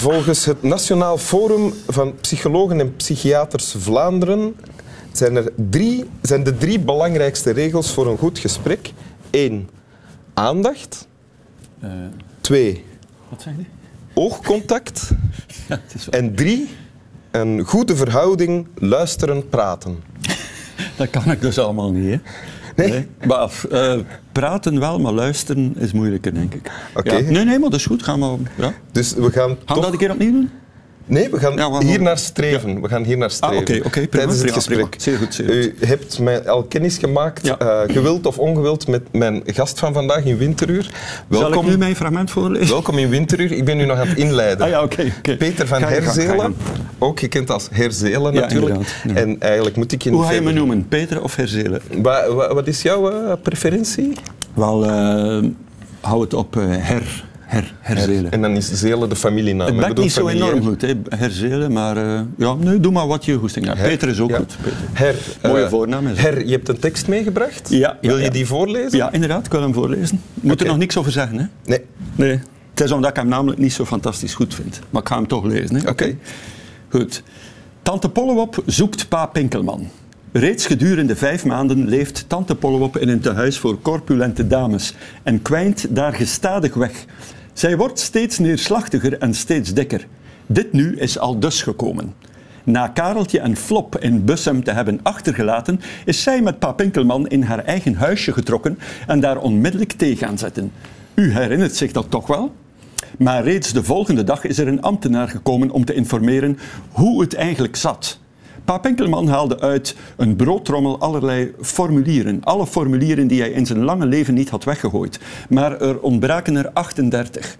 Volgens het Nationaal Forum van Psychologen en Psychiaters Vlaanderen zijn, er drie, zijn de drie belangrijkste regels voor een goed gesprek. Eén, aandacht. Eh, Twee, wat oogcontact. Ja, En drie, een goede verhouding, luisteren, praten. Dat kan ik dus allemaal niet, hè? Nee? Maar eh, praten wel, maar luisteren is moeilijker, denk ik. Oké. Ja. Nee, nee, maar dat is goed. Gaan we, ja. Dus we gaan Gaan toch... dat een keer opnieuw doen? Nee, we gaan Ja, hier naar streven. We gaan hier naar streven. Ah, oké, Tijdens het prima, gesprek. prima. Zeer goed, zeer goed. U hebt mij al kennis gemaakt, Ja. eh, gewild of ongewild, met mijn gast van vandaag in Winteruur. Zal Welkom, ik nu mijn fragment voorlezen? welkom in Winteruur. Ik ben u nog aan het inleiden. Ah ja, oké. Peter van Herzelen, ook gekend als Herzelen natuurlijk. En eigenlijk moet ik je Hoe ga je me noemen? Peter of Herzelen? Wa- wa- Wat is jouw eh, preferentie? Wel, eh, hou het op her, her, Herzelen. En dan is Zelen de familienaam. Het bedoel niet zo enorm goed, hè, Herzelen, maar eh, ja, nee, doe maar wat je goesting hebt. Peter is ook ja. goed. Peter. Her, Mooie eh, voornaam is. Her, je hebt een tekst meegebracht. Ja, ja, Wil je die voorlezen? Ja, inderdaad, ik wil hem voorlezen. Moet er nog niks over zeggen, hè? Nee. Nee. Het is omdat ik hem namelijk niet zo fantastisch goed vind. Maar ik ga hem toch lezen. Oké. Goed. Tante Pollewop zoekt pa Pinkelman. Reeds gedurende vijf maanden leeft tante Pollewop in een tehuis voor corpulente dames en kwijnt daar gestadig weg. Zij wordt steeds neerslachtiger en steeds dikker. Dit nu is al dus gekomen. Na Kareltje en Flop in Bussum te hebben achtergelaten, is zij met pa Pinkelman in haar eigen huisje getrokken en daar onmiddellijk thee gaan zetten. U herinnert zich dat toch wel? Maar reeds de volgende dag is er een ambtenaar gekomen om te informeren hoe het eigenlijk zat. Pa Pinkelman haalde uit een broodtrommel allerlei formulieren. Alle formulieren die hij in zijn lange leven niet had weggegooid. Maar er ontbraken er 38.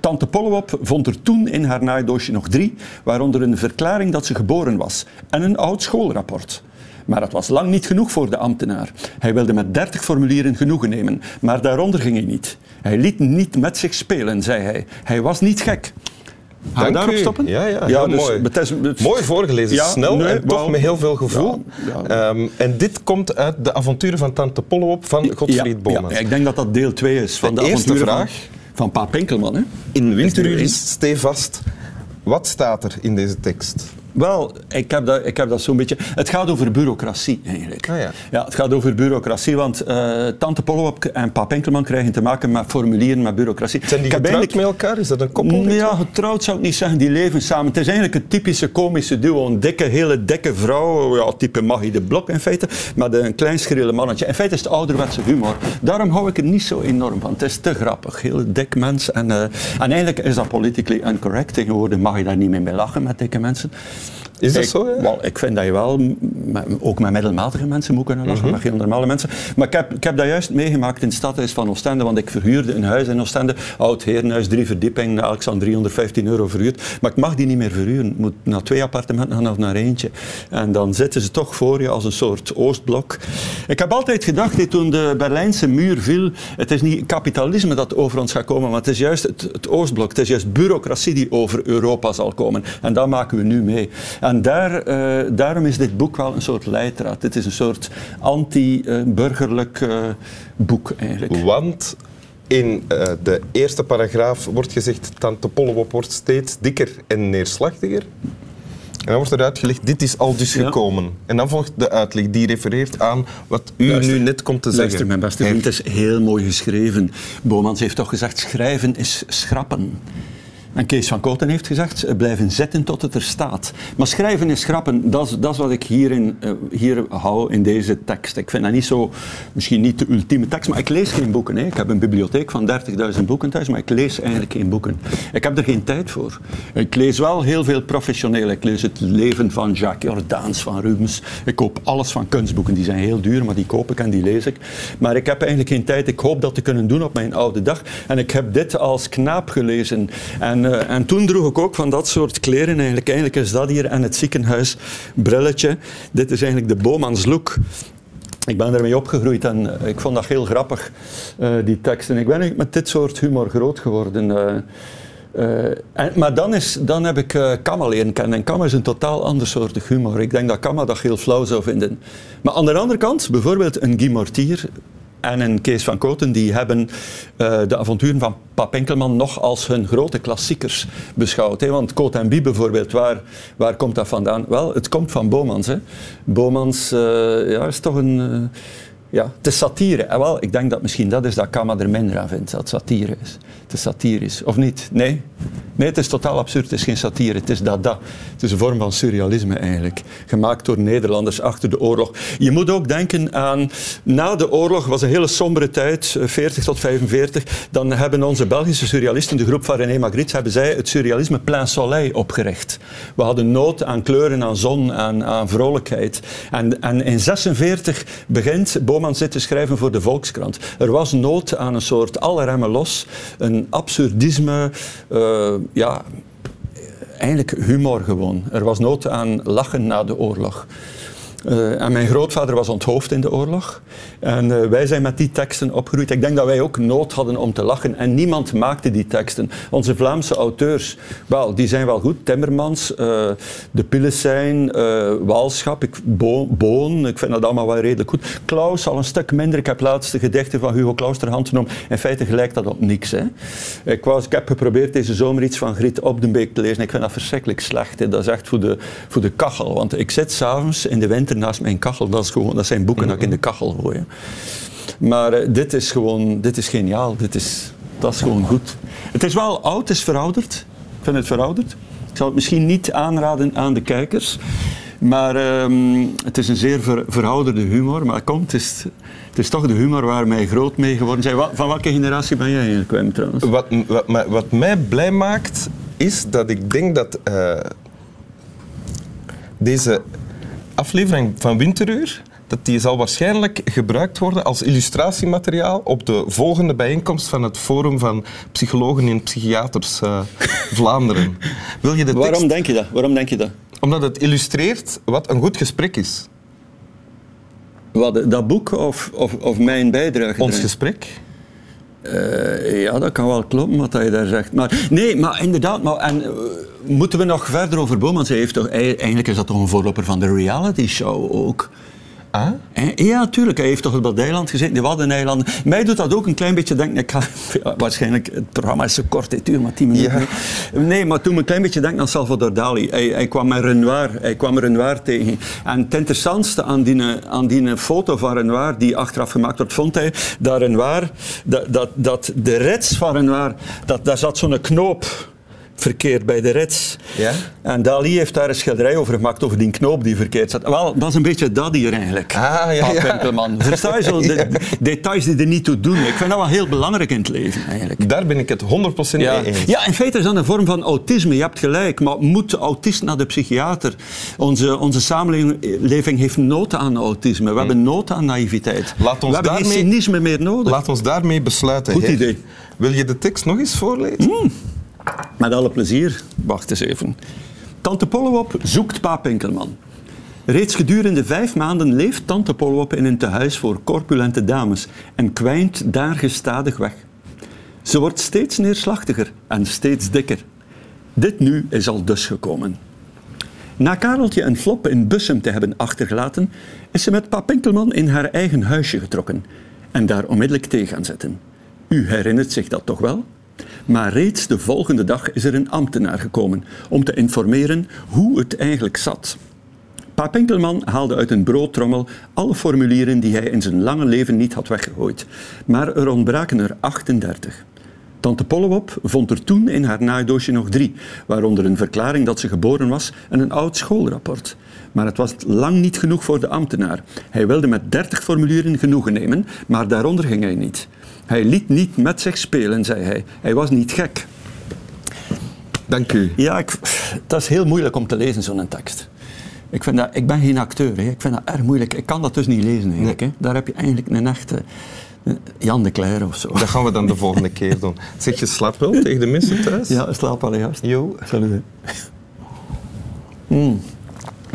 Tante Pollewop vond er toen in haar naaidoosje nog drie, waaronder een verklaring dat ze geboren was en een oud schoolrapport. Maar dat was lang niet genoeg voor de ambtenaar. Hij wilde met 30 formulieren genoegen nemen, maar daaronder ging hij niet. Hij liet niet met zich spelen, zei hij. Hij was niet gek. Dank daarop u. stoppen? Ja, ja, dus mooi. het is- het- Mooi voorgelezen, Ja, snel nee, en toch wel- met heel veel gevoel. Ja, ja. Ehm, en dit komt uit de avonturen van Tante Pollewop van Godfried ja, Bomans. ja, ik denk dat dat deel 2 is van de, De eerste avonturen vraag. van, van Pa Pinkelman. Hè? In Winteruur is stevast. Wat staat er in deze tekst? Wel, ik heb dat, ik heb dat zo'n beetje... Het gaat over bureaucratie, eigenlijk. Ah, ja. het gaat over bureaucratie, want eh, Tante Pollewop en Pa Pinkelman krijgen te maken met formulieren, met bureaucratie. Zijn die getrouwd eigenlijk- met elkaar? Is dat een koppel? Nee, Ja, getrouwd zou ik niet zeggen. Die leven samen. Het is eigenlijk een typische komische duo. Een dikke, hele dikke vrouw. Ja, type Maggie de Blok in feite. Met een klein schrille mannetje. In feite is het ouderwetse humor. Daarom hou ik er niet zo enorm van. Het is te grappig. Heel dik mens. En, eh, en eigenlijk is dat politically incorrect. Tegenwoordig mag je daar niet meer mee lachen met dikke mensen. Is dat ik, zo? Ja? Wel, ik vind dat je wel, ook met middelmatige mensen moet kunnen lachen, Mhm. met geen normale mensen. Maar ik heb, ik heb dat juist meegemaakt in het stadhuis van Oostende, want ik verhuurde een huis in Oostende, oud herenhuis, drie verdiepingen, elk aan 315 euro verhuurd. Maar ik mag die niet meer verhuren. Ik moet naar twee appartementen gaan of naar eentje. En dan zitten ze toch voor je als een soort Oostblok. Ik heb altijd gedacht, toen de Berlijnse muur viel, het is niet kapitalisme dat over ons gaat komen, maar het is juist het, het Oostblok, het is juist bureaucratie die over Europa zal komen. En dat maken we nu mee. En daar, eh, daarom is dit boek wel een soort leidraad. Het is een soort anti-burgerlijk eh, boek eigenlijk. Want in eh, de eerste paragraaf wordt gezegd Tante Pollewop wordt steeds dikker en neerslachtiger. En dan wordt er uitgelegd, dit is al dus Ja. gekomen. En dan volgt de uitleg die refereert aan wat u Luister, nu net komt te zeggen. Luister, mijn beste vriend, het is heel mooi geschreven. Bomans heeft toch gezegd, schrijven is schrappen. En Kees van Koten heeft gezegd, eh, blijven zitten tot het er staat. Maar schrijven is schrappen, dat is, dat wat ik hierin, eh, hier hou in deze tekst. Ik vind dat niet zo, misschien niet de ultieme tekst, maar ik lees geen boeken. Hè. Ik heb een bibliotheek van 30.000 boeken thuis, maar ik lees eigenlijk geen boeken. Ik heb er geen tijd voor. Ik lees wel heel veel professioneel. Ik lees het leven van Jacques Jordaans, van Rubens. Ik koop alles van kunstboeken. Die zijn heel duur, maar die koop ik en die lees ik. Maar ik heb eigenlijk geen tijd. Ik hoop dat te kunnen doen op mijn oude dag. En ik heb dit als knaap gelezen. En, eh, en toen droeg ik ook van dat soort kleren eigenlijk. Eigenlijk is dat hier en het ziekenhuis brilletje. Dit is eigenlijk de Bomans look. Ik ben ermee opgegroeid en eh, ik vond dat heel grappig, eh, die tekst. En ik ben met dit soort humor groot geworden. en, maar dan, is, dan heb ik eh Kamma leren kennen. En Kamma is een totaal ander soort humor. Ik denk dat Kamma dat heel flauw zou vinden. Maar aan de andere kant, bijvoorbeeld een Guy Mortier, en een Kees van Koten, die hebben uh, de avonturen van Pap Enkelman nog als hun grote klassiekers beschouwd. Hè? Want Koot en Bie bijvoorbeeld, waar, waar komt dat vandaan? Wel, het komt van Bomans. Hè? Uh, ja, is toch een... Uh, ja, het is satire. En wel, ik denk dat misschien dat is dat Kama er minder aan vindt, dat satire is. Is satirisch. Of niet? Nee? Nee, het is totaal absurd. Het is geen satire. Het is dada. Het is een vorm van surrealisme eigenlijk. Gemaakt door Nederlanders achter de oorlog. Je moet ook denken aan... Na de oorlog was een hele sombere tijd, 40 tot 45. Dan hebben onze Belgische surrealisten, de groep van René Magritte, hebben zij het surrealisme Plein Soleil opgericht. We hadden nood aan kleuren, aan zon, aan, aan vrolijkheid. En, en in 46 begint Boman zitten schrijven voor de Volkskrant. Er was nood aan een soort alle remmen los, een absurdisme, uh, ja, eigenlijk humor gewoon. Er was nood aan lachen na de oorlog. Uh, en mijn grootvader was onthoofd in de oorlog. En uh, wij zijn met die teksten opgegroeid. Ik denk dat wij ook nood hadden om te lachen. En niemand maakte die teksten. Onze Vlaamse auteurs, wel, die zijn wel goed. Timmermans, uh, De Pillesijn, Walschap, ik, Bo Boon. Ik vind dat allemaal wel redelijk goed. Klaus al een stuk minder. Ik heb laatst de gedichten van Hugo Claus ter hand genomen. In feite gelijkt dat op niks. Hè. Ik, was, ik heb geprobeerd deze zomer iets van Griet Op den Beek te lezen. Ik vind dat verschrikkelijk slecht. Hè. Dat is echt voor de, voor de kachel. Want ik zit s'avonds in de winter naast mijn kachel. Dat, is gewoon, dat zijn boeken dat ik in de kachel gooi. Maar uh, dit is gewoon, dit is geniaal. Dit is, dat is gewoon goed. Het is wel oud, het is verouderd. Ik vind het verouderd. Ik zou het misschien niet aanraden aan de kijkers. Maar um, het is een zeer ver, verouderde humor. Maar kom, het is, het is toch de humor waar mij groot mee geworden zijn. Van welke generatie ben jij eigenlijk, Wim, trouwens? Wat, wat, wat, mij blij maakt, is dat ik denk dat uh, deze aflevering van Winteruur, dat die zal waarschijnlijk gebruikt worden als illustratiemateriaal op de volgende bijeenkomst van het Forum van Psychologen en Psychiaters uh, Vlaanderen. Wil je de tekst... Waarom denk je dat? Waarom denk je dat? Omdat het illustreert wat een goed gesprek is. Wat, dat boek of, of, of mijn bijdrage? Ons gesprek? Uh, ja, dat kan wel kloppen wat je daar zegt. Maar, nee, maar inderdaad. Maar, en, uh, moeten we nog verder over Boman? Hij heeft toch, eigenlijk is dat toch een voorloper van de reality show ook. Ah? Ja, tuurlijk. Hij heeft toch op eiland gezeten, die Waddeneilanden. Mij doet dat ook een klein beetje denken... Ik ga, ja, waarschijnlijk, het programma is zo kort, het duurt maar tien minuten. Ja. Nee, maar toen me een klein beetje denken aan Salvador Dali. Hij, hij, kwam met Renoir, hij kwam Renoir tegen. En het interessantste aan die, aan die foto van Renoir, die achteraf gemaakt wordt, vond hij dat Renoir, dat, dat, dat de rits van Renoir, dat, daar zat zo'n knoop verkeerd bij de rits. Ja? En Dali heeft daar een schilderij over gemaakt, over die knoop die verkeerd zat. Wel, dat is een beetje dat hier eigenlijk. Ah, ja, ja. Versta je zo? De, details die er niet toe doen. Ik vind dat wel heel belangrijk in het leven, eigenlijk. Daar ben ik het 100% ja. mee eens. Ja, in feite is dat een vorm van autisme. Je hebt gelijk. Maar moet de autist naar de psychiater? Onze, onze samenleving heeft nood aan autisme. We hebben nood aan naïviteit. Laat ons We hebben daarmee, geen cynisme meer nodig. Laat ons daarmee besluiten. Goed idee. Wil je de tekst nog eens voorlezen? Mm. Met alle plezier. Wacht eens even. Tante Pollewop zoekt pa Pinkelman. Reeds gedurende vijf maanden leeft tante Pollewop in een tehuis voor corpulente dames en kwijnt daar gestadig weg. Ze wordt steeds neerslachtiger en steeds dikker. Dit nu is al dus gekomen. Na Kareltje en Flop in Bussum te hebben achtergelaten, is ze met pa Pinkelman in haar eigen huisje getrokken en daar onmiddellijk thee gaan zetten. U herinnert zich dat toch wel? Maar reeds de volgende dag is er een ambtenaar gekomen om te informeren hoe het eigenlijk zat. Pa Pinkelman haalde uit een broodtrommel alle formulieren die hij in zijn lange leven niet had weggegooid. Maar er ontbraken er 38. Tante Pollewop vond er toen in haar naaidoosje nog drie, waaronder een verklaring dat ze geboren was en een oud schoolrapport. Maar het was lang niet genoeg voor de ambtenaar. Hij wilde met 30 formulieren genoegen nemen, maar daaronder ging hij niet. Hij liet niet met zich spelen, zei hij. Hij was niet gek. Dank u. Ja, ik, dat is heel moeilijk om te lezen, zo'n tekst. Ik, vind dat, ik ben geen acteur, hè. ik vind dat erg moeilijk. Ik kan dat dus niet lezen eigenlijk. Nee. Hè. Daar heb je eigenlijk een echte Jan de Cler of zo. Dat gaan we dan de volgende keer doen. Zeg je slaap wel tegen de mensen thuis? Ja, slaap wel juist. Jo. Salut. Mm.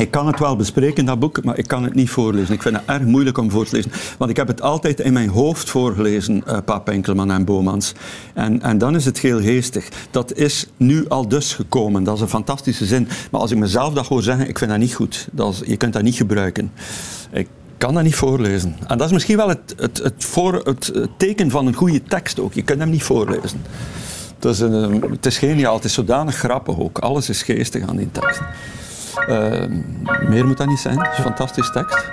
Ik kan het wel bespreken, dat boek, maar ik kan het niet voorlezen. Ik vind het erg moeilijk om voor te lezen. Want ik heb het altijd in mijn hoofd voorgelezen, uh, Enkelman en Bomans. En, en dan is het heel geestig. Dat is nu al dus gekomen. Dat is een fantastische zin. Maar als ik mezelf dat hoor zeggen, ik vind dat niet goed. Dat je kunt dat niet gebruiken. Ik kan dat niet voorlezen. En dat is misschien wel het, het, het, voor, het, teken van een goede tekst ook. Je kunt hem niet voorlezen. Het is, een, het is geniaal. Het is zodanig grappig ook. Alles is geestig aan die tekst. Eh, meer moet dat niet zijn. Het is een fantastische tekst.